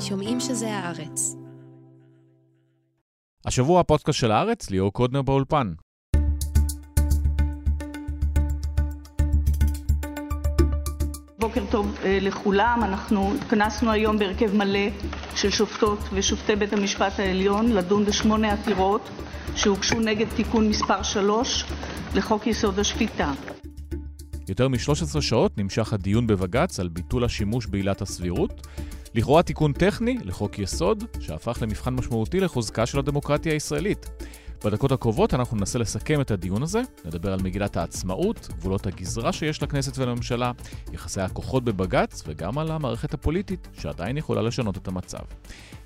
שומעים שזה הארץ. השבוע הפודקאסט של הארץ, ליאור קודנר באולפן. בוקר טוב אה, לכולם, אנחנו התכנסנו היום בהרכב מלא של שופטות ושופטי בית המשפט העליון לדון בשמונה עתירות שהוגשו נגד תיקון מספר 3 לחוק יסוד השפיטה. יותר מ-13 שעות נמשך הדיון בבג"ץ על ביטול השימוש בעילת הסבירות. לכאורה תיקון טכני לחוק יסוד, שהפך למבחן משמעותי לחוזקה של הדמוקרטיה הישראלית. בדקות הקרובות אנחנו ננסה לסכם את הדיון הזה, נדבר על מגילת העצמאות, גבולות הגזרה שיש לכנסת ולממשלה, יחסי הכוחות בבג"ץ וגם על המערכת הפוליטית, שעדיין יכולה לשנות את המצב.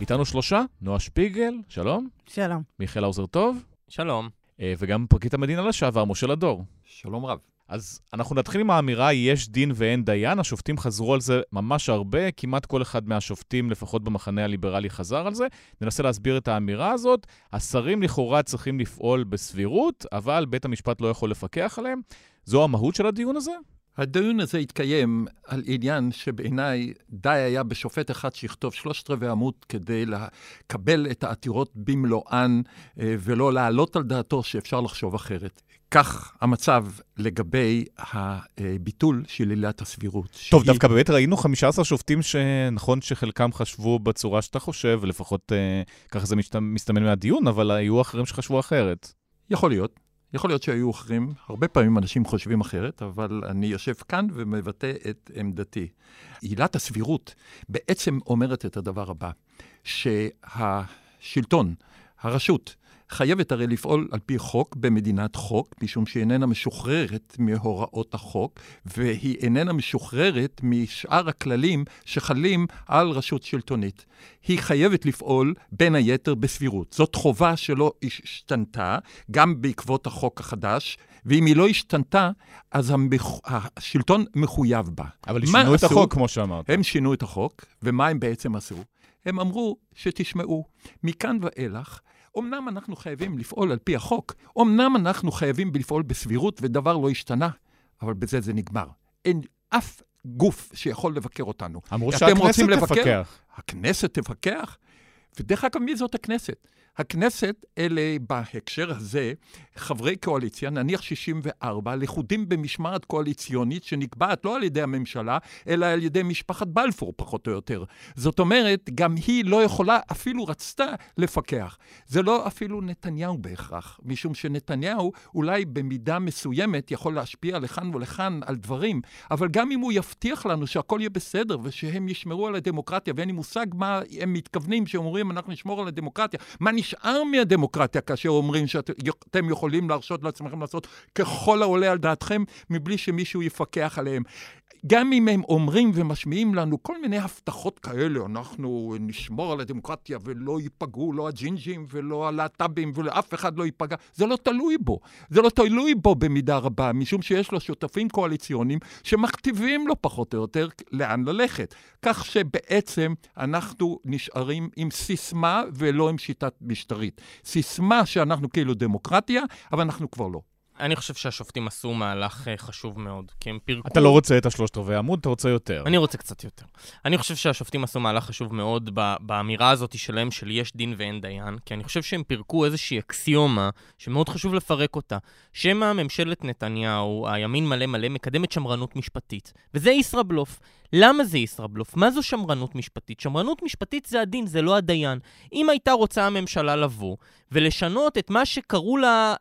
איתנו שלושה, נועה שפיגל, שלום. שלום. מיכאל האוזר טוב. שלום. אה, וגם פרקליט המדינה לשעבר, משה לדור. שלום רב. אז אנחנו נתחיל עם האמירה יש דין ואין דיין, השופטים חזרו על זה ממש הרבה, כמעט כל אחד מהשופטים, לפחות במחנה הליברלי, חזר על זה. ננסה להסביר את האמירה הזאת. השרים לכאורה צריכים לפעול בסבירות, אבל בית המשפט לא יכול לפקח עליהם. זו המהות של הדיון הזה? הדיון הזה התקיים על עניין שבעיניי די היה בשופט אחד שיכתוב שלושת רבעי עמוד כדי לקבל את העתירות במלואן אה, ולא להעלות על דעתו שאפשר לחשוב אחרת. כך המצב לגבי הביטול של עילת הסבירות. טוב, שהיא... דווקא באמת ראינו 15 שופטים שנכון שחלקם חשבו בצורה שאתה חושב, לפחות אה, ככה זה מסתמן מהדיון, אבל היו אחרים שחשבו אחרת. יכול להיות. יכול להיות שהיו אחרים, הרבה פעמים אנשים חושבים אחרת, אבל אני יושב כאן ומבטא את עמדתי. עילת הסבירות בעצם אומרת את הדבר הבא, שהשלטון, הרשות, חייבת הרי לפעול על פי חוק במדינת חוק, משום שהיא איננה משוחררת מהוראות החוק, והיא איננה משוחררת משאר הכללים שחלים על רשות שלטונית. היא חייבת לפעול בין היתר בסבירות. זאת חובה שלא השתנתה, גם בעקבות החוק החדש, ואם היא לא השתנתה, אז המח... השלטון מחויב בה. אבל הם שינו את החוק, כמו שאמרת. הם שינו את החוק, ומה הם בעצם עשו? הם אמרו שתשמעו, מכאן ואילך, אמנם אנחנו חייבים לפעול על פי החוק, אמנם אנחנו חייבים לפעול בסבירות ודבר לא השתנה, אבל בזה זה נגמר. אין אף גוף שיכול לבקר אותנו. אמרו שהכנסת תפקח. הכנסת תפקח? ודרך אגב, מי זאת הכנסת? הכנסת, אלה בהקשר הזה, חברי קואליציה, נניח 64, לכודים במשמעת קואליציונית שנקבעת לא על ידי הממשלה, אלא על ידי משפחת בלפור, פחות או יותר. זאת אומרת, גם היא לא יכולה, אפילו רצתה לפקח. זה לא אפילו נתניהו בהכרח, משום שנתניהו אולי במידה מסוימת יכול להשפיע לכאן ולכאן על דברים, אבל גם אם הוא יבטיח לנו שהכל יהיה בסדר ושהם ישמרו על הדמוקרטיה, ואין לי מושג מה הם מתכוונים כשהם אומרים אנחנו נשמור על הדמוקרטיה, מה נשאר מהדמוקרטיה כאשר אומרים שאתם יכולים להרשות לעצמכם לעשות ככל העולה על דעתכם, מבלי שמישהו יפקח עליהם. גם אם הם אומרים ומשמיעים לנו כל מיני הבטחות כאלה, אנחנו נשמור על הדמוקרטיה ולא ייפגעו לא הג'ינג'ים ולא הלהט"בים ולאף אחד לא ייפגע, זה לא תלוי בו. זה לא תלוי בו במידה רבה, משום שיש לו שותפים קואליציוניים שמכתיבים לו פחות או יותר לאן ללכת. כך שבעצם אנחנו נשארים עם סיסמה ולא עם שיטת משטרית. סיסמה שאנחנו כאילו דמוקרטיה, אבל אנחנו כבר לא. אני חושב שהשופטים עשו מהלך uh, חשוב מאוד, כי הם פירקו... אתה לא רוצה את השלושת רבעי עמוד, אתה רוצה יותר. אני רוצה קצת יותר. אני חושב שהשופטים עשו מהלך חשוב מאוד באמירה הזאת שלהם של יש דין ואין דיין, כי אני חושב שהם פירקו איזושהי אקסיומה שמאוד חשוב לפרק אותה. שמא ממשלת נתניהו, הימין מלא מלא, מקדמת שמרנות משפטית. וזה ישראבלוף. למה זה ישראבלוף? מה זו שמרנות משפטית? שמרנות משפטית זה הדין, זה לא הדיין. אם הייתה רוצה הממשלה לבוא ולשנות את מה שקראו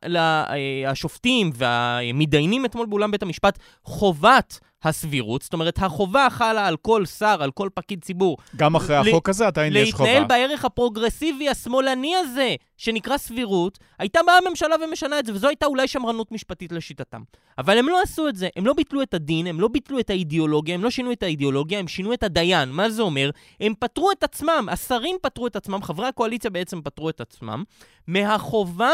לשופטים והמתדיינים אתמול באולם בית המשפט חובת הסבירות, זאת אומרת, החובה חלה על כל שר, על כל פקיד ציבור. גם אחרי החוק הזה עדיין יש חובה. להתנהל בערך הפרוגרסיבי השמאלני הזה, שנקרא סבירות, הייתה באה הממשלה ומשנה את זה, וזו הייתה אולי שמרנות משפטית לשיטתם. אבל הם לא עשו את זה, הם לא ביטלו את הדין, הם לא ביטלו את האידיאולוגיה, הם לא שינו את האידיאולוגיה, הם שינו את הדיין. מה זה אומר? הם פטרו את עצמם, השרים פטרו את עצמם, חברי הקואליציה בעצם פטרו את עצמם, מהחובה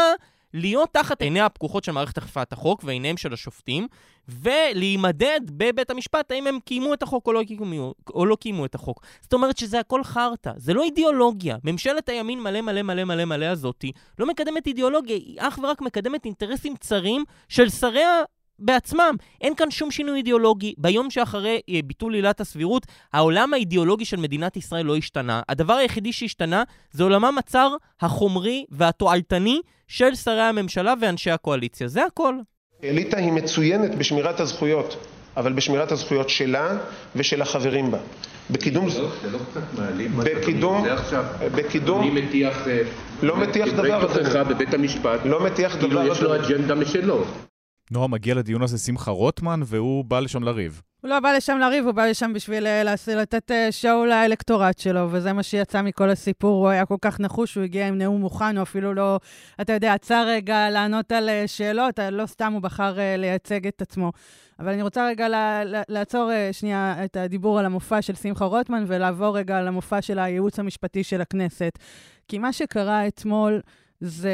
להיות תחת עיניה הפקוחות של מערכת אכיפת החוק ועיניהם של השופטים, ולהימדד בבית המשפט האם הם קיימו את החוק או לא קיימו, או לא קיימו את החוק. זאת אומרת שזה הכל חרטא, זה לא אידיאולוגיה. ממשלת הימין מלא מלא מלא מלא מלא הזאתי לא מקדמת אידיאולוגיה, היא אך ורק מקדמת אינטרסים צרים של שריה בעצמם. אין כאן שום שינוי אידיאולוגי. ביום שאחרי אה, ביטול עילת הסבירות, העולם האידיאולוגי של מדינת ישראל לא השתנה. הדבר היחידי שהשתנה זה עולמם הצר, החומרי והתועלתני של שרי הממשלה ואנשי הקואליציה. זה הכל. אליטה היא מצוינת בשמירת הזכויות, אבל בשמירת הזכויות שלה ושל החברים בה. בקידום... זה לא קצת מעליב מה שאתה. עושה עכשיו. בקידום... אני מטיח... אה, לא מטיח דבר. תוכחה בבית המשפט. לא מטיח דבר, כאילו יש לו. אג'נדה משלו. נועה, מגיע לדיון הזה שמחה רוטמן, והוא בא לשם לריב. הוא לא בא לשם לריב, הוא בא לשם בשביל אה, לתת אה, שואו לאלקטורט שלו, וזה מה שיצא מכל הסיפור. הוא היה כל כך נחוש, הוא הגיע עם נאום מוכן, הוא אפילו לא, אתה יודע, עצר רגע לענות על אה, שאלות, אה, לא סתם הוא בחר אה, לייצג את עצמו. אבל אני רוצה רגע לעצור אה, שנייה את הדיבור על המופע של שמחה רוטמן, ולעבור רגע למופע של הייעוץ המשפטי של הכנסת. כי מה שקרה אתמול זה,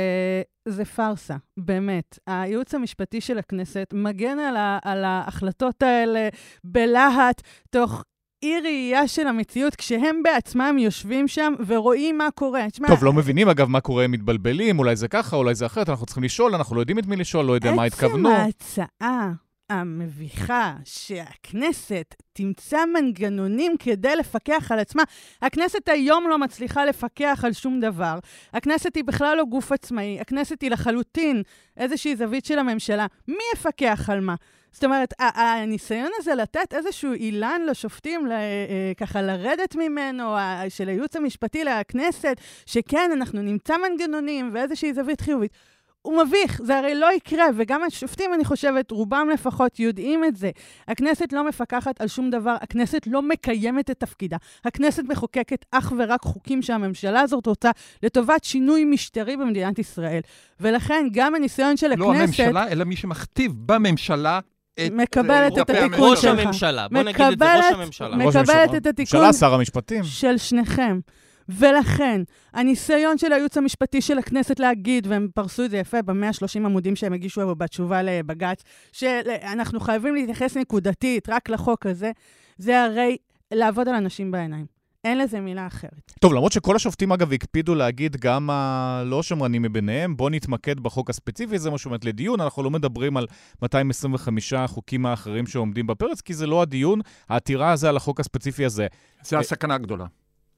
זה פארסה, באמת. הייעוץ המשפטי של הכנסת מגן על, ה, על ההחלטות האלה בלהט, תוך אי ראייה של המציאות, כשהם בעצמם יושבים שם ורואים מה קורה. תשמע, טוב, לא מבינים אגב מה קורה, הם מתבלבלים, אולי זה ככה, אולי זה אחרת, אנחנו צריכים לשאול, אנחנו לא יודעים את מי לשאול, לא יודע מה התכוונו. עצם ההצעה המביכה שהכנסת תמצא מנגנונים כדי לפקח על עצמה, הכנסת היום לא מצליחה לפקח על שום דבר. הכנסת היא בכלל לא גוף עצמאי, הכנסת היא לחלוטין איזושהי זווית של הממשלה. מי יפקח על מה? זאת אומרת, הניסיון הזה לתת איזשהו אילן לשופטים, אה, ככה לרדת ממנו, של הייעוץ המשפטי לכנסת, שכן, אנחנו נמצא מנגנונים ואיזושהי זווית חיובית. הוא מביך, זה הרי לא יקרה, וגם השופטים, אני חושבת, רובם לפחות יודעים את זה. הכנסת לא מפקחת על שום דבר, הכנסת לא מקיימת את תפקידה. הכנסת מחוקקת אך ורק חוקים שהממשלה הזאת רוצה לטובת שינוי משטרי במדינת ישראל. ולכן גם הניסיון של לא הכנסת... הממשלה, אלא מי שמכתיב בממשלה את... מקבלת אה, את התיקון ראש שלך. הממשלה, בוא נגיד את זה, ראש מקבלת- הממשלה. ראש מקבלת. את התיקון ממשלה, שר המשפטים. של שניכם. ולכן, הניסיון של הייעוץ המשפטי של הכנסת להגיד, והם פרסו את זה יפה ב-130 עמודים שהם הגישו בתשובה לבג"ץ, שאנחנו חייבים להתייחס נקודתית רק לחוק הזה, זה הרי לעבוד על אנשים בעיניים. אין לזה מילה אחרת. טוב, למרות שכל השופטים, אגב, הקפידו להגיד, גם הלא שמרנים מביניהם, בואו נתמקד בחוק הספציפי, זה מה שעומד לדיון, אנחנו לא מדברים על 225 החוקים האחרים שעומדים בפרץ, כי זה לא הדיון, העתירה הזה על החוק הספציפי הזה. זה הסכנה הגדולה.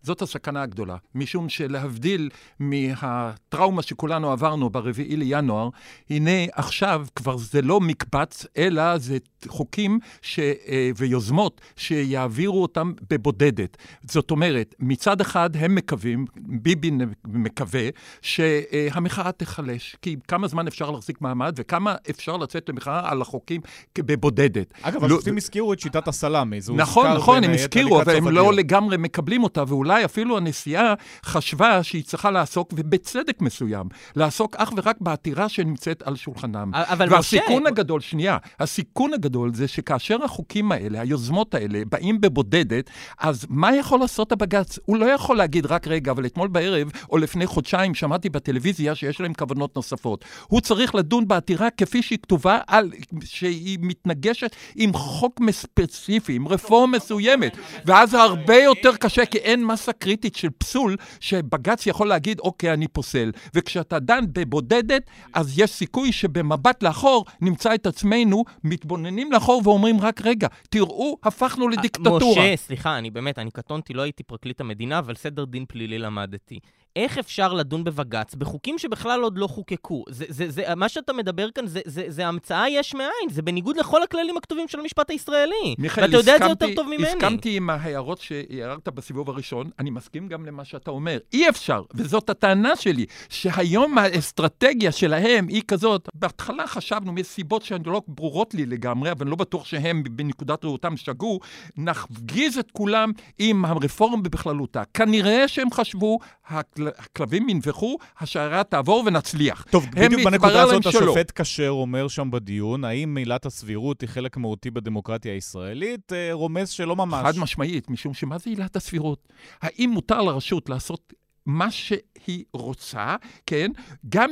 זאת הסכנה הגדולה, משום שלהבדיל מהטראומה שכולנו עברנו ברביעי לינואר, הנה עכשיו כבר זה לא מקבץ, אלא זה חוקים ש, אה, ויוזמות שיעבירו אותם בבודדת. זאת אומרת, מצד אחד הם מקווים, ביבי מקווה, שהמחאה תיחלש. כי כמה זמן אפשר להחזיק מעמד וכמה אפשר לצאת למחאה על החוקים בבודדת. אגב, לא- השופטים הזכירו את שיטת הסלאמי, נכון, נכון, הם הזכירו, לקראת אבל הם לא. לגמרי מקבלים אותה, ואולי אפילו הנשיאה חשבה שהיא צריכה לעסוק, ובצדק מסוים, לעסוק אך ורק בעתירה שנמצאת על שולחנם. אבל משה... והסיכון הגדול, שנייה, הסיכון הגדול זה שכאשר החוקים האלה, היוזמות האלה, באים בבודדת, אז מה יכול לעשות הבג"ץ? הוא לא יכול להגיד, רק רגע, אבל אתמול בערב, או לפני חודשיים, שמעתי בטלוויזיה שיש להם כוונות נוספות. הוא צריך לדון בעתירה כפי שהיא כתובה, על, שהיא מתנגשת עם חוק ספציפי, עם רפורמה מסוימת. ואז הרבה יותר קשה, כי אין מסה קריטית של פסול, שבג"ץ יכול להגיד, אוקיי, אני פוסל. וכשאתה דן בבודדת, אז יש סיכוי שבמבט לאחור נמצא את עצמנו מתבוננים לאחור ואומרים, רק רגע, תראו, הפכנו לדיקטטורה. משה, סליחה, אני באמת, אני קטונתי, לא הייתי פרקליט המדינה, אבל סדר דין פלילי למדתי. איך אפשר לדון בבג"ץ בחוקים שבכלל עוד לא חוקקו? זה, זה, זה, מה שאתה מדבר כאן זה, זה, זה המצאה יש מאין, זה בניגוד לכל הכללים הכתובים של המשפט הישראלי. מיכאל, ואתה יודע את זה יותר טוב ממני. הסכמתי עם ההערות שהערת בסיבוב הראשון, אני מסכים גם למה שאתה אומר. אי אפשר, וזאת הטענה שלי, שהיום האסטרטגיה שלהם היא כזאת, בהתחלה חשבנו מסיבות שהן לא ברורות לי לגמרי, אבל אני לא בטוח שהם בנקודת ראותם שגו, נפגיז את כולם עם הרפורמה בכללותה. כנראה שהם חשבו, הכל- הכלבים ינבחו, השיירה תעבור ונצליח. טוב, בדיוק בנקודה הזאת. השופט כשר אומר שם בדיון, האם עילת הסבירות היא חלק מהותי בדמוקרטיה הישראלית? אה, רומז שלא ממש. חד משמעית, משום שמה זה עילת הסבירות? האם מותר לרשות לעשות מה שהיא רוצה, כן? גם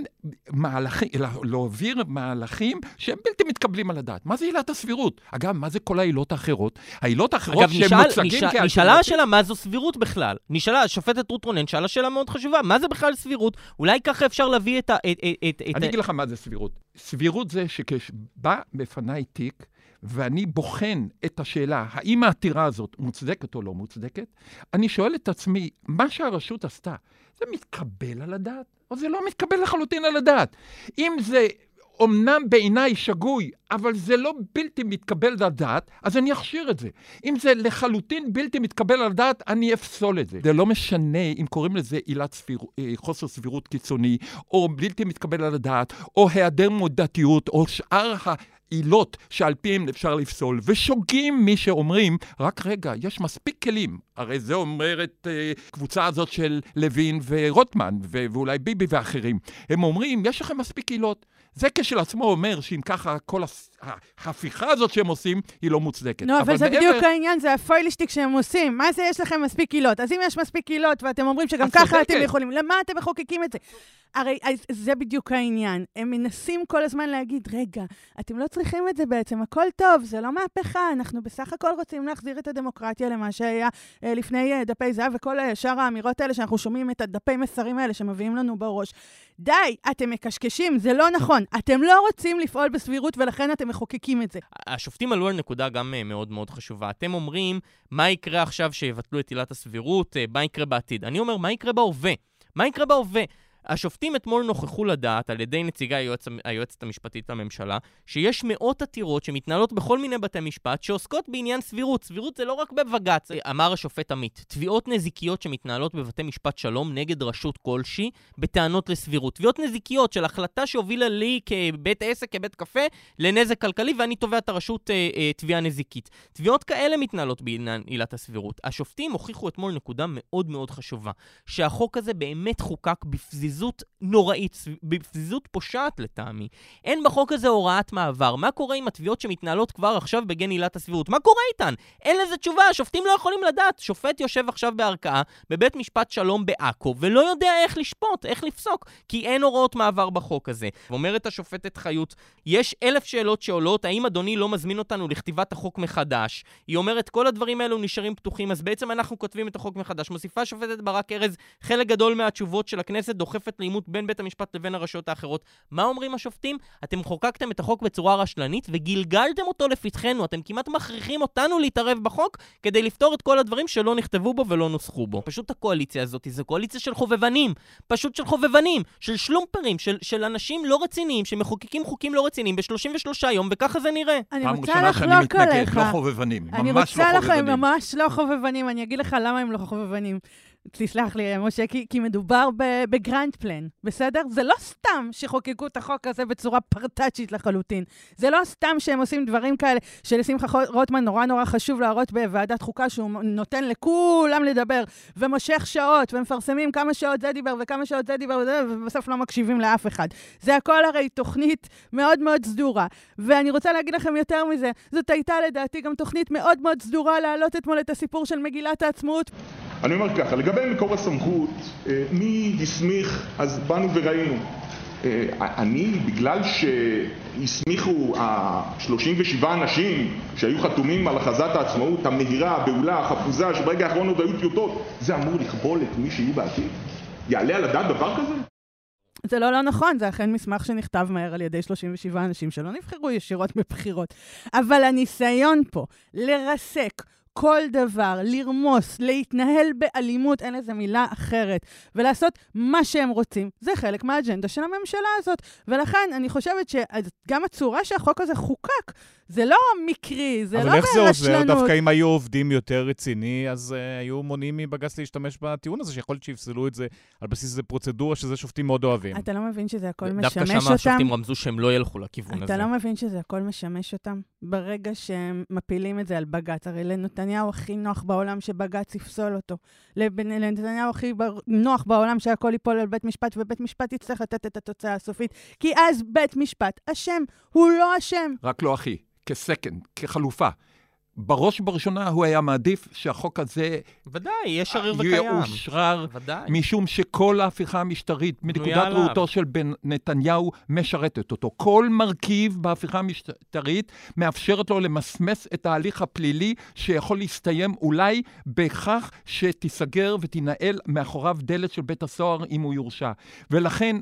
מהלכים, להעביר מהלכים שהם בלתי מתקבלים על הדעת. מה זה עילת הסבירות? אגב, מה זה כל העילות האחרות? העילות האחרות שהם נשאל, מוצגים כאלטרנטיבה... נשאלה השאלה מה זו סבירות בכלל. נשאלה, השופטת רות רונן שאלה שאלה מאוד חשובה, מה זה בכלל סבירות? אולי ככה אפשר להביא את ה... את, את, את, אני אגיד לך מה זה סבירות. סבירות זה שכשבא בפניי תיק, ואני בוחן את השאלה, האם העתירה הזאת מוצדקת או לא מוצדקת, אני שואל את עצמי, מה שהרשות עשתה, זה מתקבל על הדעת? או זה לא מתקבל לחלוטין על הדעת? אם זה אומנם בעיניי שגוי, אבל זה לא בלתי מתקבל על הדעת, אז אני אכשיר את זה. אם זה לחלוטין בלתי מתקבל על הדעת, אני אפסול את זה. זה לא משנה אם קוראים לזה עילת סביר, אה, חוסר סבירות קיצוני, או בלתי מתקבל על הדעת, או היעדר מודעתיות, או שאר העילות שעל פיהם אפשר לפסול, ושוגים מי שאומרים, רק רגע, יש מספיק כלים. הרי זה אומרת אה, קבוצה הזאת של לוין ורוטמן, ואולי ביבי ואחרים. הם אומרים, יש לכם מספיק עילות. זה כשלעצמו אומר שאם ככה כל ההפיכה הזאת שהם עושים, היא לא מוצדקת. נו, אבל זה מעבר- בדיוק העניין, זה הפוילישטיק שהם עושים. מה זה יש לכם מספיק עילות? אז אם יש מספיק עילות ואתם אומרים שגם ככה. אתם יכולים, למה אתם מחוקקים את זה? הרי זה בדיוק העניין. הם מנסים כל הזמן להגיד, רגע, אתם לא צריכים את זה בעצם, הכל טוב, זה לא מהפכה, אנחנו בסך הכל רוצים להחזיר את הדמוקרטיה למה שהיה לפני אה, דפי זהב וכל אה, שאר האמירות האלה שאנחנו שומעים את הדפי מסרים האלה שמביאים לנו בראש. די, אתם מקשקשים, זה לא נכון. אתם לא רוצים לפעול בסבירות ולכן אתם מחוקקים את זה. השופטים עלו על נקודה גם אה, מאוד מאוד חשובה. אתם אומרים, מה יקרה עכשיו שיבטלו את עילת הסבירות, אה, מה יקרה בעתיד? אני אומר, מה יקרה בהווה? מה יקרה בהווה? השופטים אתמול נוכחו לדעת, על ידי נציגי היועץ, היועצת המשפטית לממשלה, שיש מאות עתירות שמתנהלות בכל מיני בתי משפט שעוסקות בעניין סבירות. סבירות זה לא רק בבג"ץ, אמר השופט עמית. תביעות נזיקיות שמתנהלות בבתי משפט שלום נגד רשות כלשהי בטענות לסבירות. תביעות נזיקיות של החלטה שהובילה לי כבית עסק, כבית קפה, לנזק כלכלי, ואני תובע את הרשות אה, אה, תביעה נזיקית. תביעות כאלה מתנהלות בעניין עילת הסבירות. השופטים הוכיחו אתמול נקודה מאוד מאוד חשובה, שהחוק הזה באמת חוקק בפזיזות נוראית, בפזיזות פושעת לטעמי. אין בחוק הזה הוראת מעבר. מה קורה עם התביעות שמתנהלות כבר עכשיו בגין עילת הסבירות? מה קורה איתן? אין לזה תשובה, השופטים לא יכולים לדעת. שופט יושב עכשיו בערכאה בבית משפט שלום בעכו, ולא יודע איך לשפוט, איך לפסוק, כי אין הוראות מעבר בחוק הזה. אומרת השופטת חיות, יש אלף שאלות שעולות, האם אדוני לא מזמין אותנו לכתיבת החוק מחדש? היא אומרת, כל הדברים האלו נשארים פתוחים, אז בעצם אנחנו כותבים את החוק מחדש. מוסיפה השופטת ברק ארז, חלק גדול מהתשובות של הכנסת דוחפת לעימות בין בית המשפט לבין הרשויות האחרות. מה אומרים השופטים? אתם חוקקתם את החוק בצורה רשלנית וגלגלתם אותו לפתחנו. אתם כמעט מכריחים אותנו להתערב בחוק כדי לפתור את כל הדברים שלא נכתבו בו ולא נוסחו בו. פשוט הקואליציה הזאת זו קואליציה של חובבנים. פשוט של חובבנים, של שלומפרים, של, של אנשים לא רציניים שמחוקקים חוקים לא רציניים ב-33 יום, וככה זה נראה. אני רוצה לחלוק עליך. לא חובבנים. אני ממש רוצה לא לך, חובבנים. הם ממש לא חובבנים, אני אגיד לך למה הם לא חובבנים. תסלח לי, משה, כי, כי מדובר בגרנד פלן, בסדר? זה לא סתם שחוקקו את החוק הזה בצורה פרטאצ'ית לחלוטין. זה לא סתם שהם עושים דברים כאלה, שלשמחה רוטמן נורא נורא חשוב להראות בוועדת חוקה, שהוא נותן לכולם לדבר, ומושך שעות, ומפרסמים כמה שעות זה דיבר וכמה שעות זה דיבר, ובסוף לא מקשיבים לאף אחד. זה הכל הרי תוכנית מאוד מאוד סדורה. ואני רוצה להגיד לכם יותר מזה, זאת הייתה לדעתי גם תוכנית מאוד מאוד סדורה להעלות אתמול את הסיפור של מגילת העצמאות אני אומר ככה, לגבי מקור הסמכות, אה, מי הסמיך, אז באנו וראינו. אה, אני, בגלל שהסמיכו ה-37 אנשים שהיו חתומים על הכרזת העצמאות המהירה, הבהולה, החפוזה, שברגע האחרון עוד היו טיוטות, זה אמור לכבול את מי שיהיו בעתיד? יעלה על הדעת דבר כזה? זה לא לא נכון, זה אכן מסמך שנכתב מהר על ידי 37 אנשים שלא נבחרו ישירות בבחירות. אבל הניסיון פה לרסק כל דבר, לרמוס, להתנהל באלימות, אין לזה מילה אחרת, ולעשות מה שהם רוצים, זה חלק מהאג'נדה של הממשלה הזאת. ולכן אני חושבת שגם הצורה שהחוק הזה חוקק, זה לא מקרי, זה לא אבל איך זה עוזר? ברשלנות. דווקא אם היו עובדים יותר רציני, אז uh, היו מונעים מבג"ץ להשתמש בטיעון הזה, שיכול להיות שיפסלו את זה על בסיס איזה פרוצדורה שזה שופטים מאוד אוהבים. אתה לא מבין שזה הכל דווקא משמש שם אותם? השופטים רמזו שהם לא ילכו לכיוון הזה. אתה לא מבין שזה הכל משמש אותם? ברגע שהם מפילים את זה על בג"ץ, הרי לנתניהו הכי נוח בעולם שבג"ץ יפסול אותו. לב- לנתניהו הכי בר- נוח בעולם שהכל ייפול על בית משפט, ובית משפט יצטרך לתת את התוצאה הסופית. כי אז בית משפט אשם, הוא לא אשם. רק לא אחי, כסקנד, כחלופה. בראש ובראשונה הוא היה מעדיף שהחוק הזה ודאי, יש שריר וקיים. יאושרר, ודאי. משום שכל ההפיכה המשטרית, מנקודת. ראותו של בן נתניהו, משרתת אותו. כל מרכיב בהפיכה המשטרית מאפשרת לו למסמס את ההליך הפלילי, שיכול להסתיים אולי בכך שתיסגר ותנהל מאחוריו דלת של בית הסוהר אם הוא יורשע. ולכן...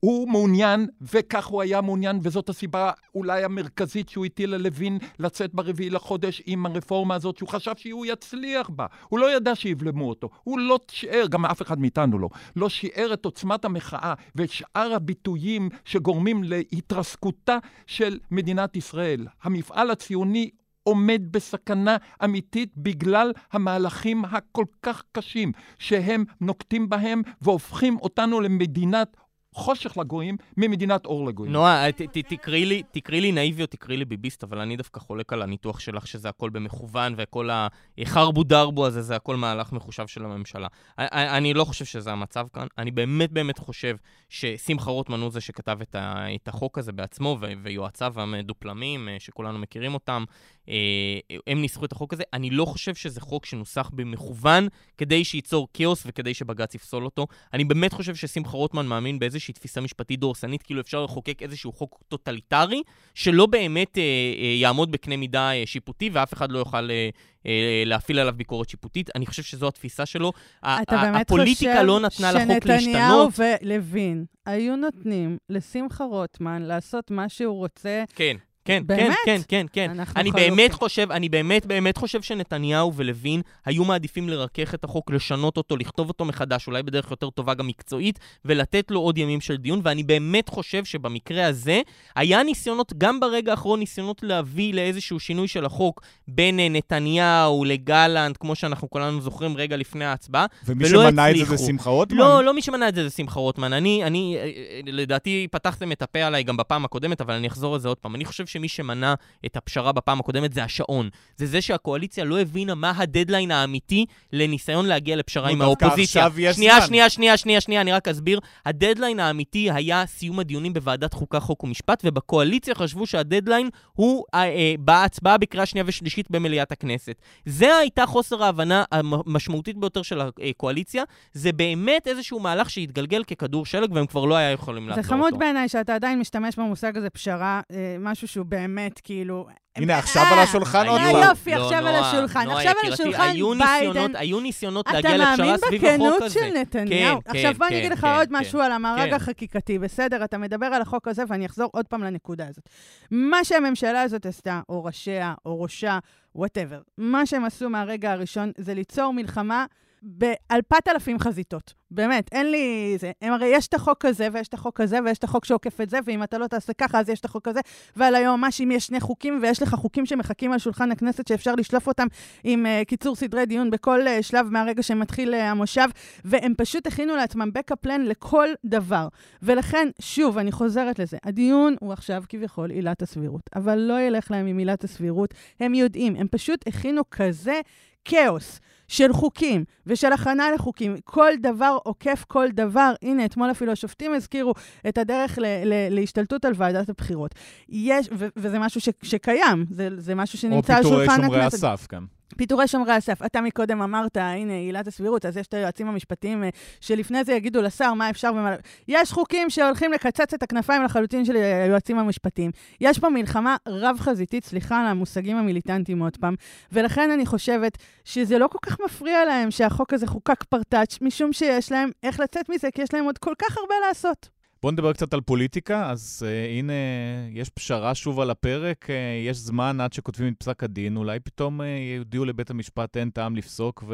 הוא מעוניין, וכך הוא היה מעוניין, וזאת הסיבה אולי המרכזית שהוא הטיל על לוין לצאת ברביעי לחודש עם הרפורמה הזאת, שהוא חשב שהוא יצליח בה. הוא לא ידע שיבלמו אותו. הוא לא שיער, גם אף אחד מאיתנו לא, לא שיער את עוצמת המחאה ואת שאר הביטויים שגורמים להתרסקותה של מדינת ישראל. המפעל הציוני עומד בסכנה אמיתית בגלל המהלכים הכל כך קשים שהם נוקטים בהם והופכים אותנו למדינת חושך לגויים ממדינת אור לגויים. נועה, ת- תקראי לי, תקראי לי נאיבי או תקראי לי ביביסט, אבל אני דווקא חולק על הניתוח שלך שזה הכל במכוון, וכל החרבו דרבו הזה, זה הכל מהלך מחושב של הממשלה. אני, לא חושב שזה המצב כאן. אני באמת באמת חושב ששמחה רוטמן הוא זה שכתב את, החוק הזה בעצמו, ויועציו המדופלמים, אה, שכולנו מכירים אותם, אה, הם ניסחו את החוק הזה. אני לא חושב שזה חוק שנוסח במכוון כדי שייצור כאוס וכדי שבג"ץ יפסול אותו. אני באמת חושב ששמחה רוטמן מאמין באיזושהי תפיסה משפטית דורסנית, כאילו אפשר לחוקק איזשהו חוק טוטליטרי, שלא באמת אה, אה, יעמוד בקנה מידה אה, שיפוטי, ואף אחד לא יוכל אה, אה, להפעיל עליו ביקורת שיפוטית. אני חושב שזו התפיסה שלו. אתה באמת הפוליטיקה חושב לא נתנה לחוק שנתניהו להשתנות. ולוין היו נותנים לשמחה רוטמן לעשות מה שהוא רוצה? כן. כן, כן, באמת? כן, כן, כן. אני חלוקים. באמת חושב, אני באמת באמת חושב שנתניהו ולוין היו מעדיפים לרכך את החוק, לשנות אותו, לכתוב אותו מחדש, אולי בדרך יותר טובה גם מקצועית, ולתת לו עוד ימים של דיון, ואני באמת חושב שבמקרה הזה, היה ניסיונות, גם ברגע האחרון, ניסיונות להביא לאיזשהו שינוי של החוק בין אה, נתניהו לגלנט, כמו שאנחנו כולנו זוכרים רגע לפני ההצבעה, ומי ולא שמנע את זה זה הצליחו. שמחה רוטמן? לא, לא מי שמנע את זה זה שמחה רוטמן. אני, אני, אה, אה, לדעתי פתחתם את הפה עליי גם בפעם הקודמת, אבל אני אחזור על זה עוד פעם. אני חושב שמי שמנע את הפשרה בפעם הקודמת זה השעון. זה זה שהקואליציה לא הבינה מה הדדליין האמיתי לניסיון להגיע לפשרה עם האופוזיציה. שנייה. שנייה, שנייה, שנייה, שנייה, אני רק אסביר. הדדליין האמיתי היה סיום הדיונים בוועדת חוקה, חוק ומשפט, ובקואליציה חשבו שהדדליין הוא אה, אה, בהצבעה בקריאה שנייה ושלישית במליאת הכנסת. זה הייתה חוסר ההבנה המשמעותית ביותר של הקואליציה. זה באמת איזשהו מהלך שהתגלגל ככדור שלג, והם כבר לא היו יכולים זה לעצור אותו. חמוד בעיניי שאתה עדיין משתמש במושג הזה פשרה, אה, משהו שהוא באמת כאילו... הנה, עכשיו על השולחן עוד היו- פעם. יופי, לא, עכשיו על השולחן. עכשיו על השולחן ביידן. היו ניסיונות אתה להגיע מאמין לפשרה סביב החוק בכנות הזה. של נתניהו? כן, עכשיו כן, בוא אני אגיד כן, לך כן, עוד כן. משהו על המארג כן. החקיקתי. בסדר, אתה מדבר על החוק הזה, ואני אחזור עוד פעם לנקודה הזאת. מה שהממשלה הזאת עשתה, או ראשיה, או ראשה, whatever, מה שהם עשו מהרגע הראשון זה ליצור מלחמה באלפת אלפים חזיתות. באמת, אין לי... זה. הם הרי יש את החוק הזה, ויש את החוק הזה, ויש את החוק שעוקף את זה, ואם אתה לא תעשה ככה, אז יש את החוק הזה. ועל היועמ"שים יש שני חוקים, ויש לך חוקים שמחכים על שולחן הכנסת שאפשר לשלוף אותם עם uh, קיצור סדרי דיון בכל uh, שלב מהרגע שמתחיל uh, המושב, והם פשוט הכינו לעצמם backup plan לכל דבר. ולכן, שוב, אני חוזרת לזה, הדיון הוא עכשיו כביכול עילת הסבירות, אבל לא ילך להם עם עילת הסבירות, הם יודעים, הם פשוט הכינו כזה כאוס. של חוקים ושל הכנה לחוקים, כל דבר עוקף כל דבר. הנה, אתמול אפילו השופטים הזכירו את הדרך ל- ל- להשתלטות על ועדת הבחירות. יש, ו- וזה משהו ש- שקיים, זה, זה משהו או שנמצא על פיטורי שולחן שומרי הכנסת. הסף כאן. פיטורי שומרי הסף. אתה מקודם אמרת, הנה, עילת הסבירות, אז יש את היועצים המשפטיים אה, שלפני זה יגידו לשר מה אפשר ומה... לא. יש חוקים שהולכים לקצץ את הכנפיים לחלוטין של היועצים המשפטיים. יש פה מלחמה רב-חזיתית, סליחה על המושגים המיליטנטיים עוד פעם, ולכן אני חושבת שזה לא כל כך מפריע להם שהחוק הזה חוקק פרטאץ', משום שיש להם איך לצאת מזה, כי יש להם עוד כל כך הרבה לעשות. בואו נדבר קצת על פוליטיקה. אז uh, הנה, יש פשרה שוב על הפרק, uh, יש זמן עד שכותבים את פסק הדין, אולי פתאום uh, יודיעו לבית המשפט אין טעם לפסוק,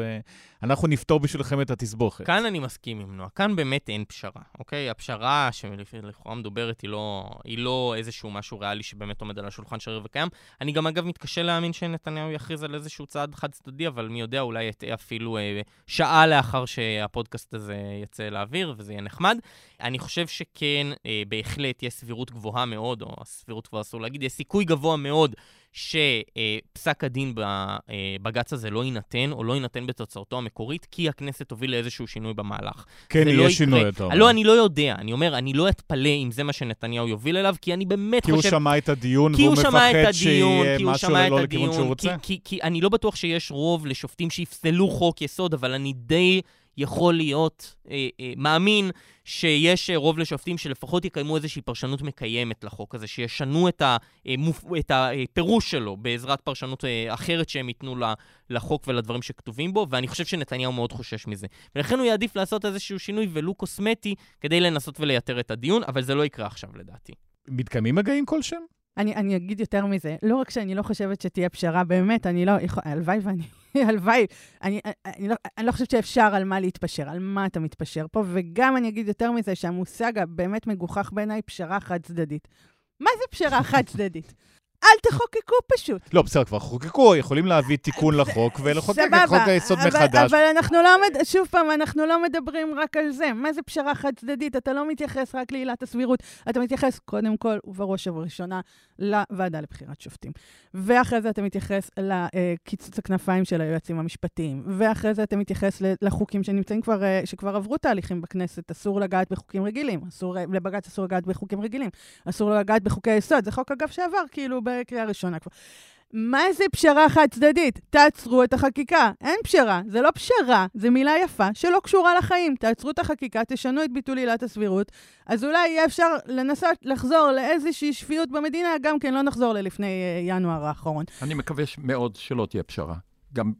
ואנחנו נפתור בשבילכם את התסבוכת. כאן אני מסכים עם נועה, כאן באמת אין פשרה, אוקיי? הפשרה שלכאורה מדוברת היא לא, היא לא איזשהו משהו ריאלי שבאמת עומד על השולחן שריר וקיים. אני גם אגב מתקשה להאמין שנתניהו יכריז על איזשהו צעד חד צדדי, אבל מי יודע, אולי יטעה אפילו אה, שעה לאחר שהפודקאסט הזה יצא לאוויר, וזה יהיה נחמד. אני חושב שכן, אה, בהחלט יש סבירות גבוהה מאוד, או סבירות כבר אסור להגיד, יש סיכוי גבוה מאוד שפסק הדין בבג"ץ הזה לא יינתן, או לא יינתן בתוצרתו המקורית, כי הכנסת תוביל לאיזשהו שינוי במהלך. כן, יהיה לא. שינוי, אתה אומר. לא, אני לא יודע. אני אומר, אני לא אתפלא אם זה מה שנתניהו יוביל אליו, כי אני באמת כי חושב... כי והוא הוא שמע את מפחד הדיון, שיהיה כי הוא משהו לא לכיוון שהוא רוצה? כי, כי, כי אני לא בטוח שיש רוב לשופטים שיפסלו חוק יסוד, אבל אני די יכול להיות, אה, אה, מאמין שיש אה, רוב לשופטים שלפחות יקיימו איזושהי פרשנות מקיימת לחוק הזה, שישנו את, ה, אה, את הפירוש שלו בעזרת פרשנות אה, אחרת שהם ייתנו לחוק ולדברים שכתובים בו, ואני חושב שנתניהו מאוד חושש מזה. ולכן הוא יעדיף לעשות איזשהו שינוי ולו קוסמטי כדי לנסות ולייתר את הדיון, אבל זה לא יקרה עכשיו לדעתי. מתקיימים מגעים כלשהם? אני, אני אגיד יותר מזה, לא רק שאני לא חושבת שתהיה פשרה, באמת, אני לא, יכול- הלוואי ואני, הלוואי, אני, אני, לא, אני לא חושבת שאפשר על מה להתפשר, על מה אתה מתפשר פה, וגם אני אגיד יותר מזה, שהמושג הבאמת מגוחך בעיניי, פשרה חד-צדדית. מה זה פשרה חד-צדדית? אל תחוקקו פשוט. לא, בסדר, כבר חוקקו, יכולים להביא תיקון לחוק ולחוקק את חוק היסוד מחדש. אבל אנחנו לא, מד... שוב פעם, אנחנו לא מדברים רק על זה. מה זה פשרה חד-צדדית? אתה לא מתייחס רק לעילת הסבירות, אתה מתייחס קודם כל ובראש ובראשונה לוועדה לבחירת שופטים. ואחרי זה אתה מתייחס לקיצוץ הכנפיים של היועצים המשפטיים. ואחרי זה אתה מתייחס לחוקים שנמצאים כבר, אה, שכבר עברו תהליכים בכנסת. אסור לגעת בחוקים רגילים, אסור, לבג"ץ אסור לגעת בחוקים רגילים, אסור לגעת בחוקי היסוד. זה חוק, אגב, שעבר כאילו בקריאה ראשונה כבר. מה זה פשרה חד צדדית? תעצרו את החקיקה. אין פשרה, זה לא פשרה, זה מילה יפה שלא קשורה לחיים. תעצרו את החקיקה, תשנו את ביטול עילת הסבירות, אז אולי יהיה אפשר לנסות לחזור לאיזושהי שפיות במדינה, גם כן לא נחזור ללפני אה, ינואר האחרון. אני מקווה מאוד שלא תהיה פשרה. גם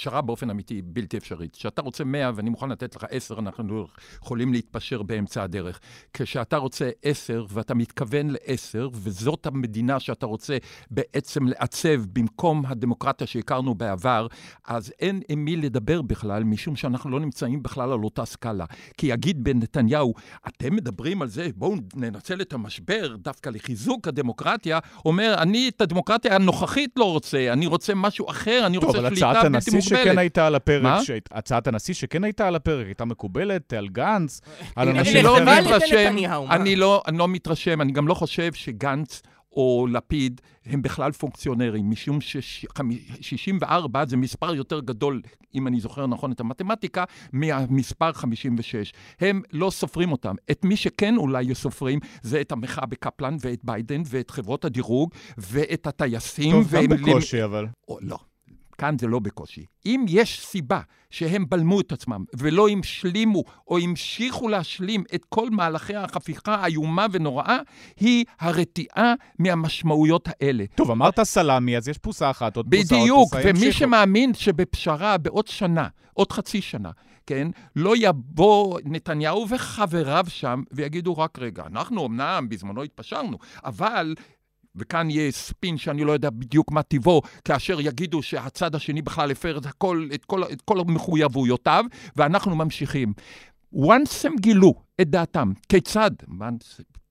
פשרה באופן אמיתי היא בלתי אפשרית. כשאתה רוצה 100 ואני מוכן לתת לך 10, אנחנו יכולים להתפשר באמצע הדרך. כשאתה רוצה 10 ואתה מתכוון ל-10, וזאת המדינה שאתה רוצה בעצם לעצב במקום הדמוקרטיה שהכרנו בעבר, אז אין עם מי לדבר בכלל, משום שאנחנו לא נמצאים בכלל על אותה סקאלה. כי יגיד בן נתניהו, אתם מדברים על זה, בואו ננצל את המשבר דווקא לחיזוק הדמוקרטיה, אומר, אני את הדמוקרטיה הנוכחית לא רוצה, אני רוצה משהו אחר, אני טוב, רוצה אבל שליטה הצעת בלתי הנשיא שכן. הייתה על הפרק, מה? שהיית- הצעת הנשיא שכן הייתה על הפרק, הייתה מקובלת, על גנץ, על אני אנשים אני לא אחרים. על ידי מתרשם? אני לא, אני לא מתרשם, אני גם לא חושב שגנץ או לפיד הם בכלל פונקציונרים, משום ש-64 זה מספר יותר גדול, אם אני זוכר נכון את המתמטיקה, מהמספר 56. הם לא סופרים אותם. את מי שכן אולי סופרים, זה את המחאה בקפלן ואת ביידן ואת חברות הדירוג ואת הטייסים. טוב, גם בקושי, אבל. או לא. כאן זה לא בקושי. אם יש סיבה שהם בלמו את עצמם ולא השלימו או המשיכו להשלים את כל מהלכי ההפיכה האיומה ונוראה, היא הרתיעה מהמשמעויות האלה. טוב, אמרת סלאמי, אז יש פוסה אחת, עוד פוסה, עוד בדיוק, פוסה, ומי ימשיכו. שמאמין שבפשרה בעוד שנה, עוד חצי שנה, כן, לא יבוא נתניהו וחבריו שם ויגידו, רק רגע, אנחנו אמנם בזמנו התפשרנו, אבל... וכאן יהיה ספין שאני לא יודע בדיוק מה טיבו, כאשר יגידו שהצד השני בכלל הפר את כל, את כל, את כל מחויבויותיו, ואנחנו ממשיכים. once הם גילו את דעתם, כיצד,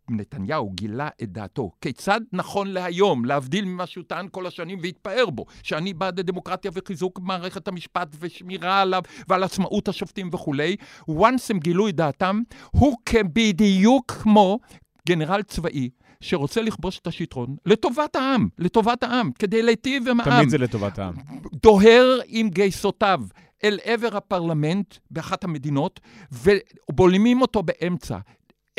נתניהו גילה את דעתו, כיצד נכון להיום, להבדיל ממה שהוא טען כל השנים והתפאר בו, שאני בעד הדמוקרטיה וחיזוק מערכת המשפט ושמירה עליו ועל עצמאות השופטים וכולי, once הם גילו את דעתם, הוא בדיוק כמו גנרל צבאי. שרוצה לכבוש את השלטון לטובת העם, לטובת העם, כדי להיטיב עם העם. תמיד זה לטובת העם. דוהר עם גייסותיו אל עבר הפרלמנט באחת המדינות, ובולמים אותו באמצע.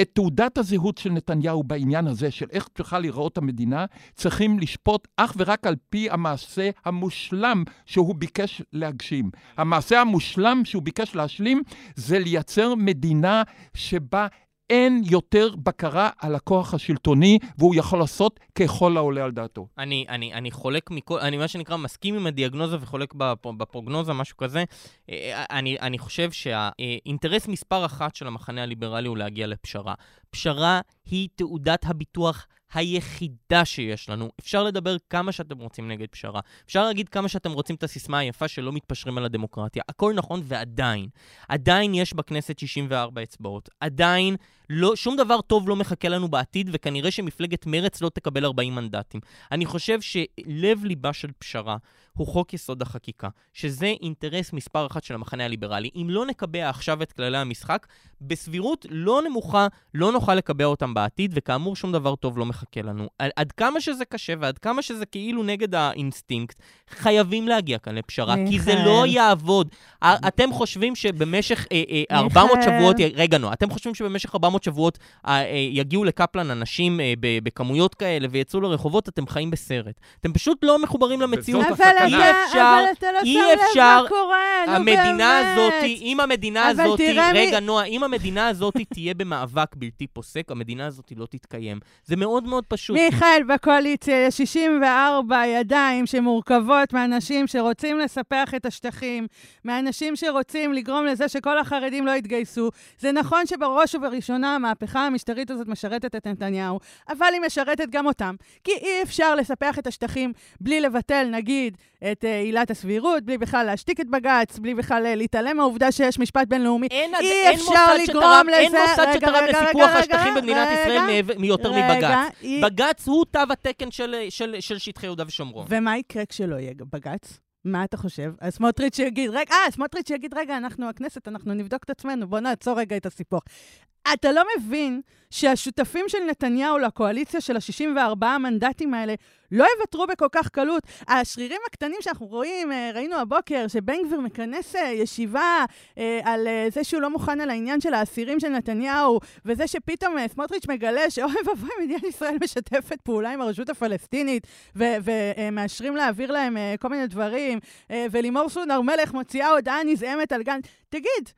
את תעודת הזהות של נתניהו בעניין הזה, של איך צריכה להיראות המדינה, צריכים לשפוט אך ורק על פי המעשה המושלם שהוא ביקש להגשים. המעשה המושלם שהוא ביקש להשלים זה לייצר מדינה שבה אין יותר בקרה על הכוח השלטוני, והוא יכול לעשות ככל העולה על דעתו. אני, אני, אני חולק מכל, אני מה שנקרא מסכים עם הדיאגנוזה וחולק בפ- בפרוגנוזה, משהו כזה. אה, אני, אני חושב שהאינטרס מספר אחת של המחנה הליברלי הוא להגיע לפשרה. פשרה היא תעודת הביטוח היחידה שיש לנו. אפשר לדבר כמה שאתם רוצים נגד פשרה. אפשר להגיד כמה שאתם רוצים את הסיסמה היפה שלא מתפשרים על הדמוקרטיה. הכל נכון ועדיין. עדיין יש בכנסת 64 אצבעות. עדיין לא, שום דבר טוב לא מחכה לנו בעתיד, וכנראה שמפלגת מרץ לא תקבל 40 מנדטים. אני חושב שלב ליבה של פשרה הוא חוק יסוד החקיקה, שזה אינטרס מספר אחת של המחנה הליברלי. אם לא נקבע עכשיו את כללי המשחק, בסבירות לא נמוכה לא נוכל לקבע אותם בעתיד, וכאמור שום דבר טוב לא מחכה לנו. עד, עד כמה שזה קשה ועד כמה שזה כאילו נגד האינסטינקט, חייבים להגיע כאן לפשרה, כי זה. לא יעבוד. אתם חושבים שבמשך אה, אה, 400 מיכאל. שבועות, רגע נו, אתם חושבים שבמשך 400 שבועות אה, אה, יגיעו לקפלן אנשים אה, בכמויות כאלה ויצאו לרחובות, אתם חיים בסרט. אתם פשוט לא מחוברים למציאות. אבל. אתה, אי אפשר, אבל אתה לא שם לב אפשר. מה קורה, נו באמת. המדינה הזאת, אם המדינה הזאת, רגע, נועה, אם המדינה הזאת תהיה במאבק בלתי פוסק, המדינה הזאת לא תתקיים. זה מאוד מאוד פשוט. מיכאל, בקואליציה יש 64 ידיים שמורכבות מאנשים שרוצים לספח את השטחים, מאנשים שרוצים לגרום לזה שכל החרדים לא יתגייסו. זה נכון שבראש ובראשונה המהפכה המשטרית הזאת משרתת את נתניהו, אבל היא משרתת גם אותם. כי אי אפשר לספח את השטחים בלי לבטל, נגיד, את אה, עילת הסבירות, בלי בכלל להשתיק את בג"ץ, בלי בכלל אה, להתעלם מהעובדה שיש משפט בינלאומי. אין, אי אין אפשר לגרום שתרם, אין לזה- מוסד רגע, שתרם רגע, לסיפוח רגע, השטחים רגע, במדינת רגע, ישראל מיותר רגע, מבג"ץ. היא- בג"ץ הוא תו התקן של, של, של שטחי יהודה ושומרון. ומה יקרה כשלא יהיה בג"ץ? מה אתה חושב? אז סמוטריץ' יגיד, רגע, אה, סמוטריץ' יגיד, רגע, אנחנו הכנסת, אנחנו נבדוק את עצמנו, בוא נעצור רגע את הסיפוח. אתה לא מבין שהשותפים של נתניהו לקואליציה של ה-64 המנדטים האלה לא יוותרו בכל כך קלות. השרירים הקטנים שאנחנו רואים, אה, ראינו הבוקר, שבן גביר מכנס אה, ישיבה אה, על זה שהוא לא מוכן על העניין של האסירים של נתניהו, וזה שפתאום סמוטריץ' מגלה שאוי ואבוי, מדינת ישראל משתפת פעולה עם הרשות הפלסטינית, ומאשרים להעביר להם כל מיני דברים, ולימור סון הר מלך מוציאה הודעה נזעמת על גן. תגיד,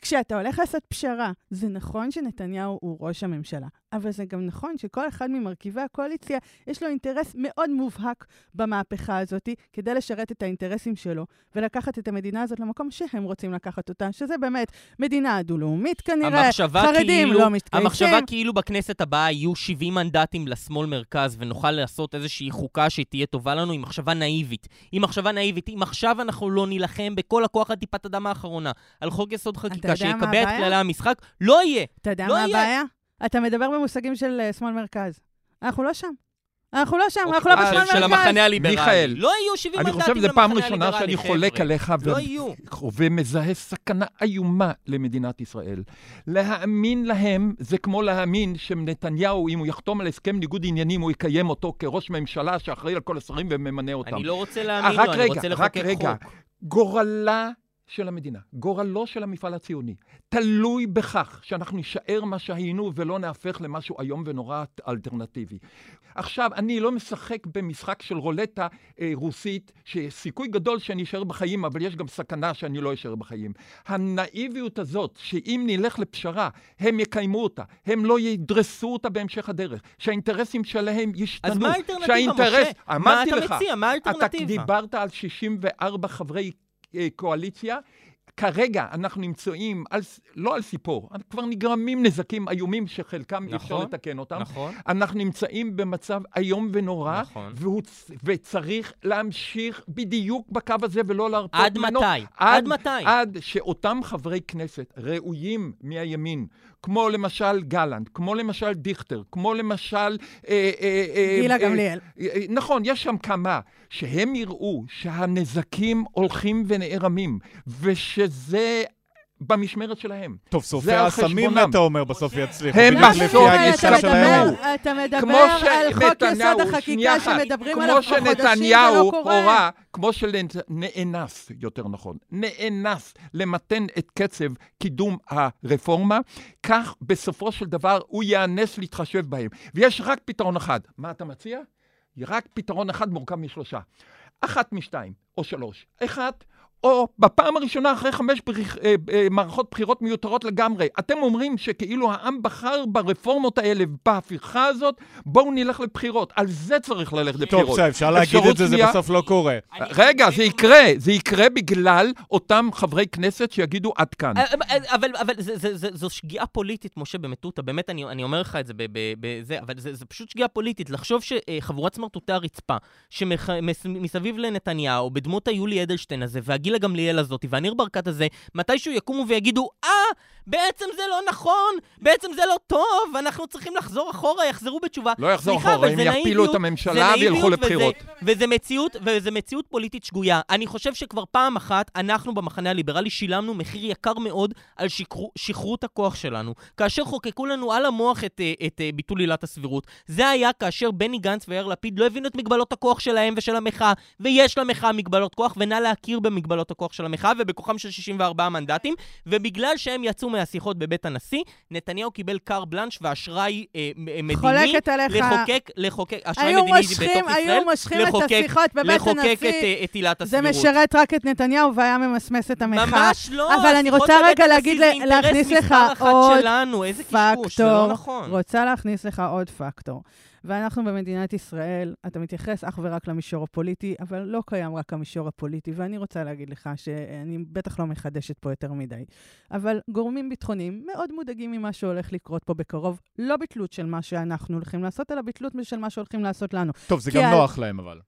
כשאתה הולך לעשות פשרה, זה נכון שנתניהו הוא ראש הממשלה, אבל זה גם נכון שכל אחד ממרכיבי הקואליציה, יש לו אינטרס מאוד מובהק במהפכה הזאת, כדי לשרת את האינטרסים שלו, ולקחת את המדינה הזאת למקום שהם רוצים לקחת אותה, שזה באמת מדינה דו-לאומית כנראה, חרדים כאילו, לא מתגייסים. המחשבה כאילו בכנסת הבאה יהיו 70 מנדטים לשמאל-מרכז ונוכל לעשות איזושהי חוקה שתהיה טובה לנו, היא מחשבה נאיבית. היא מחשבה נאיבית. אם עכשיו אנחנו לא נילחם בכל הכוח עד טיפת הדם האחרונה על חוק יסוד חקיקה שיקבע את? כללי המשחק, לא יהיה. אתה יודע לא מה. הבעיה? אתה מדבר במושגים של אה, שמאל-מרכז. אנחנו לא שם. אנחנו לא שם, אוקיי, אנחנו לא אה, של- בשמאל-מרכז. של המחנה הליברלי. מיכאל, לא יהיו 70 אני מנדטים חושב שזו פעם למחנה ראשונה הליברלי, שאני חולק. עליך לא יהיו. ומזהה סכנה איומה למדינת ישראל. להאמין להם זה כמו להאמין שנתניהו, אם הוא יחתום על הסכם ניגוד עניינים, הוא יקיים אותו כראש ממשלה שאחראי על כל השרים וממנה אותם. אני לא רוצה אה, להאמין רק לו, אני רגע, רוצה רק לחוקק רגע. חוק. גורלה של המדינה, גורלו של המפעל הציוני, תלוי בכך שאנחנו נישאר מה שהיינו ולא נהפך למשהו איום ונורא אלטרנטיבי. עכשיו, אני לא משחק במשחק של רולטה אה, רוסית, שיש סיכוי גדול שאני אשאר בחיים, אבל יש גם סכנה שאני לא אשאר בחיים. הנאיביות הזאת, שאם נלך לפשרה, הם יקיימו אותה, הם לא ידרסו אותה בהמשך הדרך, שהאינטרסים שלהם ישתנו. אז מה האלטרנטיבה, שהאינטרס- משה? מה אתה לך, מציע? מה אתה האלטרנטיבה? דיברת על 64 חברי קואליציה. כרגע אנחנו נמצאים, על, לא על סיפור, כבר נגרמים נזקים איומים שחלקם אי אפשר נכון, לתקן אותם. נכון. אנחנו נמצאים במצב איום ונורא, נכון. והוא, וצריך להמשיך בדיוק בקו הזה ולא להרפות עד ממנו. מתי? עד מתי? עד שאותם חברי כנסת ראויים מהימין, כמו למשל גלנט, כמו למשל דיכטר, כמו למשל... אה, אה, אה, גילה אה, גמליאל. אה, אה, נכון, יש שם כמה, שהם יראו שהנזקים הולכים ונערמים, ושזה במשמרת שלהם. טוב, האסמים, חשבונם. אתה אומר, בסוף יצליחו. הם בסוף. הגישה אתה שלהם. מדבר- על חוק יסוד החקיקה שמדברים עליו כמו כבר חודשים ולא קורה. הורה, כמו שנאנס, יותר נכון, נאנס למתן את קצב קידום הרפורמה, כך בסופו של דבר הוא ייאנס להתחשב בהם. ויש רק פתרון אחד. מה אתה מציע? רק פתרון אחד מורכב משלושה. אחת משתיים, או שלוש. אחת, או בפעם הראשונה אחרי חמש בריח, אה, אה, מערכות בחירות מיותרות לגמרי. אתם אומרים שכאילו העם בחר ברפורמות האלה, בהפיכה הזאת, בואו נלך לבחירות. על זה צריך ללכת לבחירות. טוב, בסדר, אפשר להגיד את זה, זה שנייה- בסוף לא קורה. רגע, זה יקרה. זה יקרה בגלל אותם חברי כנסת שיגידו עד כאן. אה, אה, אבל, אבל זה, זה, זה, זו שגיאה פוליטית, משה, במטותא. באמת, אני, אני אומר לך את זה ב- ב- בזה, אבל זה, זה פשוט שגיאה פוליטית. לחשוב שחבורת סמרטוטי הרצפה, שמסביב לנתניהו, בדמות היולי אדלשטיין הזה, והגיל גילה גמליאל הזאת והניר ברקת הזה, מתישהו יקומו ויגידו, אה, בעצם זה לא נכון, בעצם זה לא טוב, אנחנו צריכים לחזור אחורה, יחזרו בתשובה. לא יחזור סליחה, אחורה, הם יפילו את הממשלה וילכו וזה- לבחירות. וזה מציאות, וזה מציאות פוליטית שגויה. אני חושב שכבר פעם אחת, אנחנו במחנה הליברלי שילמנו מחיר יקר מאוד על שכרו, שכרות הכוח שלנו. כאשר חוקקו לנו על המוח את, אה, את, אה, ביטול עילת הסבירות. זה היה כאשר בני גנץ ויאיר לפיד לא הבינו את מגבלות הכוח שלהם ושל המחאה, ויש למחאה מגבלות כוח, ונא להכיר במגבלות הכוח של המחאה ובכוחם של 64 מנדטים, ובגלל שהם יצאו מהשיחות בבית הנשיא, נתניהו קיבל קר בלנש ואשראי אה, מ- מדיני חולקת עליך. לחוקק, לחוקק, אשראי מדיני מושכים, בתוך ישראל, היו מושכים את לחוקק- השיחות בבית לחוקק הנשיא. את, אה, את עילת זה הסבירות. משרת רק את נתניהו והיה ממסמס את המחאה. ממש לא. אבל אני רוצה רגע להגיד, זה להכניס לך עוד שלנו, איזה קשקוש, זה לא פקטור. נכון. רוצה להכניס לך עוד פקטור. ואנחנו במדינת ישראל, אתה מתייחס אך ורק למישור הפוליטי, אבל לא קיים רק המישור הפוליטי, ואני רוצה להגיד לך שאני בטח לא מחדשת פה יותר מדי. אבל גורמים ביטחוניים מאוד מודאגים ממה שהולך לקרות פה בקרוב, לא בתלות של מה שאנחנו הולכים לעשות, אלא בתלות של מה שהולכים לעשות לנו. טוב, זה גם ה- נוח להם אבל.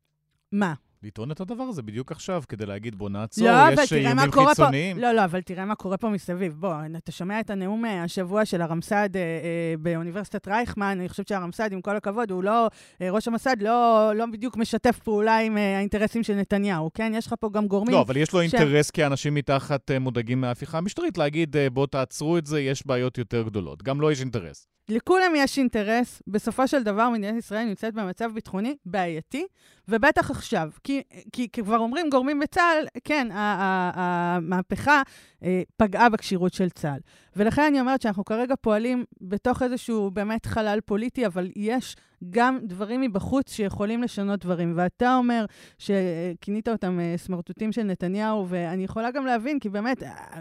מה? לטעון את הדבר הזה בדיוק עכשיו, כדי להגיד בוא נעצור, לא, יש איומים קורה פה. חיצוניים. לא, לא, אבל תראה מה קורה פה מסביב. בוא, אתה שומע את הנאום אה, השבוע של הרמס"ד אה, אה, באוניברסיטת רייכמן, אני חושבת שהרמס"ד, עם כל הכבוד, הוא לא, אה, ראש המס"ד לא, לא בדיוק משתף פעולה עם אה, האינטרסים של נתניהו, כן? יש לך פה גם גורמים... לא, אבל יש לו ש- אינטרס כאנשים מתחת אה, מודאגים מההפיכה המשטרית להגיד, אה, בואו תעצרו את זה, יש בעיות יותר גדולות. גם לו יש אינטרס. לכולם יש אינטרס, בסופו של דבר מדינת ישראל נמצאת במצב ביטחוני בעייתי, ובטח עכשיו. כי, כי, כבר אומרים גורמים בצה"ל, כן, המהפכה אה, פגעה בכשירות של צה"ל. ולכן אני אומרת שאנחנו כרגע פועלים בתוך איזשהו באמת חלל פוליטי, אבל יש גם דברים מבחוץ שיכולים לשנות דברים. ואתה אומר שכינית אותם אה, סמרטוטים של נתניהו, ואני יכולה גם להבין, כי באמת, אה, אה,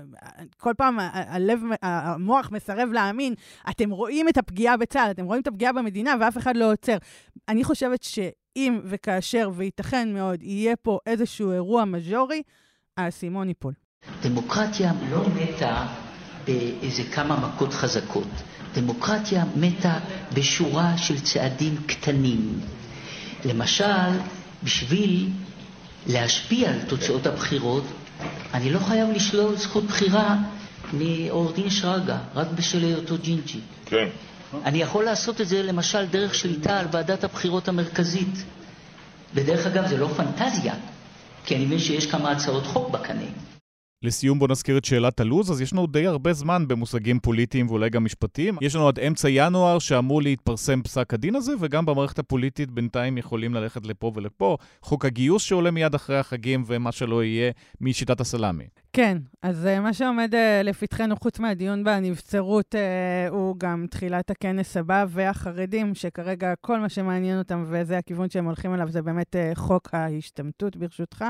כל פעם הלב, המוח מסרב להאמין. אתם רואים את הפגיעה בצה"ל, אתם רואים את הפגיעה במדינה, ואף אחד לא עוצר. אני חושבת שאם וכאשר, וייתכן מאוד, יהיה פה איזשהו אירוע מז'ורי, האסימון ייפול. דמוקרטיה לא מתה באיזה כמה מכות חזקות. דמוקרטיה מתה בשורה של צעדים קטנים. למשל, בשביל להשפיע על תוצאות הבחירות, אני לא חייב לשלול זכות בחירה מעורך דין שרגא, רק בשל היותו ג'ינג'י. כן. אני יכול לעשות את זה למשל דרך שליטה על ועדת הבחירות המרכזית. ודרך אגב, זה לא פנטזיה, כי אני מבין שיש כמה הצעות חוק בקנה. לסיום בוא נזכיר את שאלת הלו"ז, אז יש לנו די הרבה זמן במושגים פוליטיים ואולי גם משפטיים. יש לנו עד אמצע ינואר שאמור להתפרסם פסק הדין הזה, וגם במערכת הפוליטית בינתיים יכולים ללכת לפה ולפה. חוק הגיוס שעולה מיד אחרי החגים ומה שלא יהיה משיטת הסלאמי. כן, אז אה, מה שעומד אה, לפתחנו, חוץ מהדיון בנבצרות, אה, הוא גם תחילת הכנס הבא, והחרדים, שכרגע כל מה שמעניין אותם, וזה הכיוון שהם הולכים אליו, זה באמת חוק ההשתמטות, ברשותך.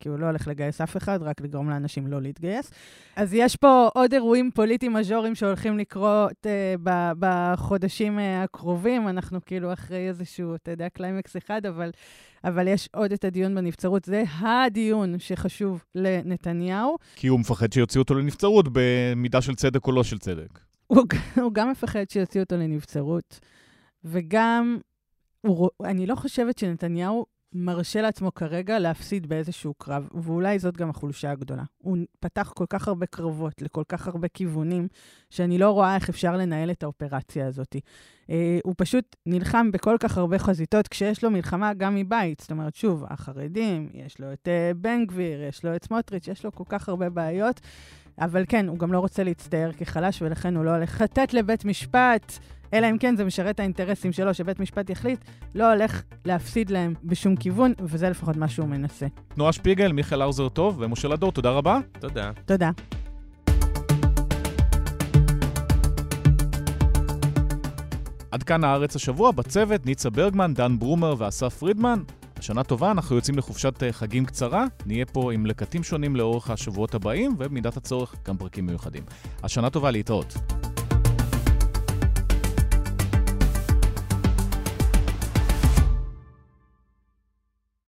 כי הוא לא הולך לגייס אף אחד, רק לגרום לאנשים לא להתגייס. אז יש פה עוד אירועים פוליטיים מז'וריים שהולכים לקרות אה, ב- בחודשים אה, הקרובים. אנחנו כאילו אחרי איזשהו, אתה יודע, קליימקס אחד, אבל, אבל יש עוד את הדיון בנבצרות. זה הדיון שחשוב לנתניהו. כי הוא מפחד שיוציאו אותו לנבצרות במידה של צדק או לא של צדק. הוא, הוא גם מפחד שיוציאו אותו לנבצרות, וגם, הוא, אני לא חושבת שנתניהו מרשה לעצמו כרגע להפסיד באיזשהו קרב, ואולי זאת גם החולשה הגדולה. הוא פתח כל כך הרבה קרבות לכל כך הרבה כיוונים, שאני לא רואה איך אפשר לנהל את האופרציה הזאת. אה, הוא פשוט נלחם בכל כך הרבה חזיתות, כשיש לו מלחמה גם מבית. זאת אומרת, שוב, החרדים, יש לו את אה, בן גביר, יש לו את סמוטריץ', יש לו כל כך הרבה בעיות. אבל כן, הוא גם לא רוצה להצטייר כחלש, ולכן הוא לא הולך לתת לבית משפט, אלא אם כן זה משרת את האינטרסים שלו, שבית משפט יחליט, לא הולך להפסיד להם בשום כיוון, וזה לפחות מה שהוא מנסה. נועה שפיגל, מיכאל האוזר טוב ומשה לדור, תודה רבה. תודה. תודה. עד כאן הארץ השבוע, בצוות ניצה ברגמן, דן ברומר ואסף פרידמן. שנה טובה, אנחנו יוצאים לחופשת אה, חגים קצרה, נהיה פה עם לקטים שונים לאורך השבועות הבאים, ובמידת הצורך גם פרקים מיוחדים. אז שנה טובה להתראות.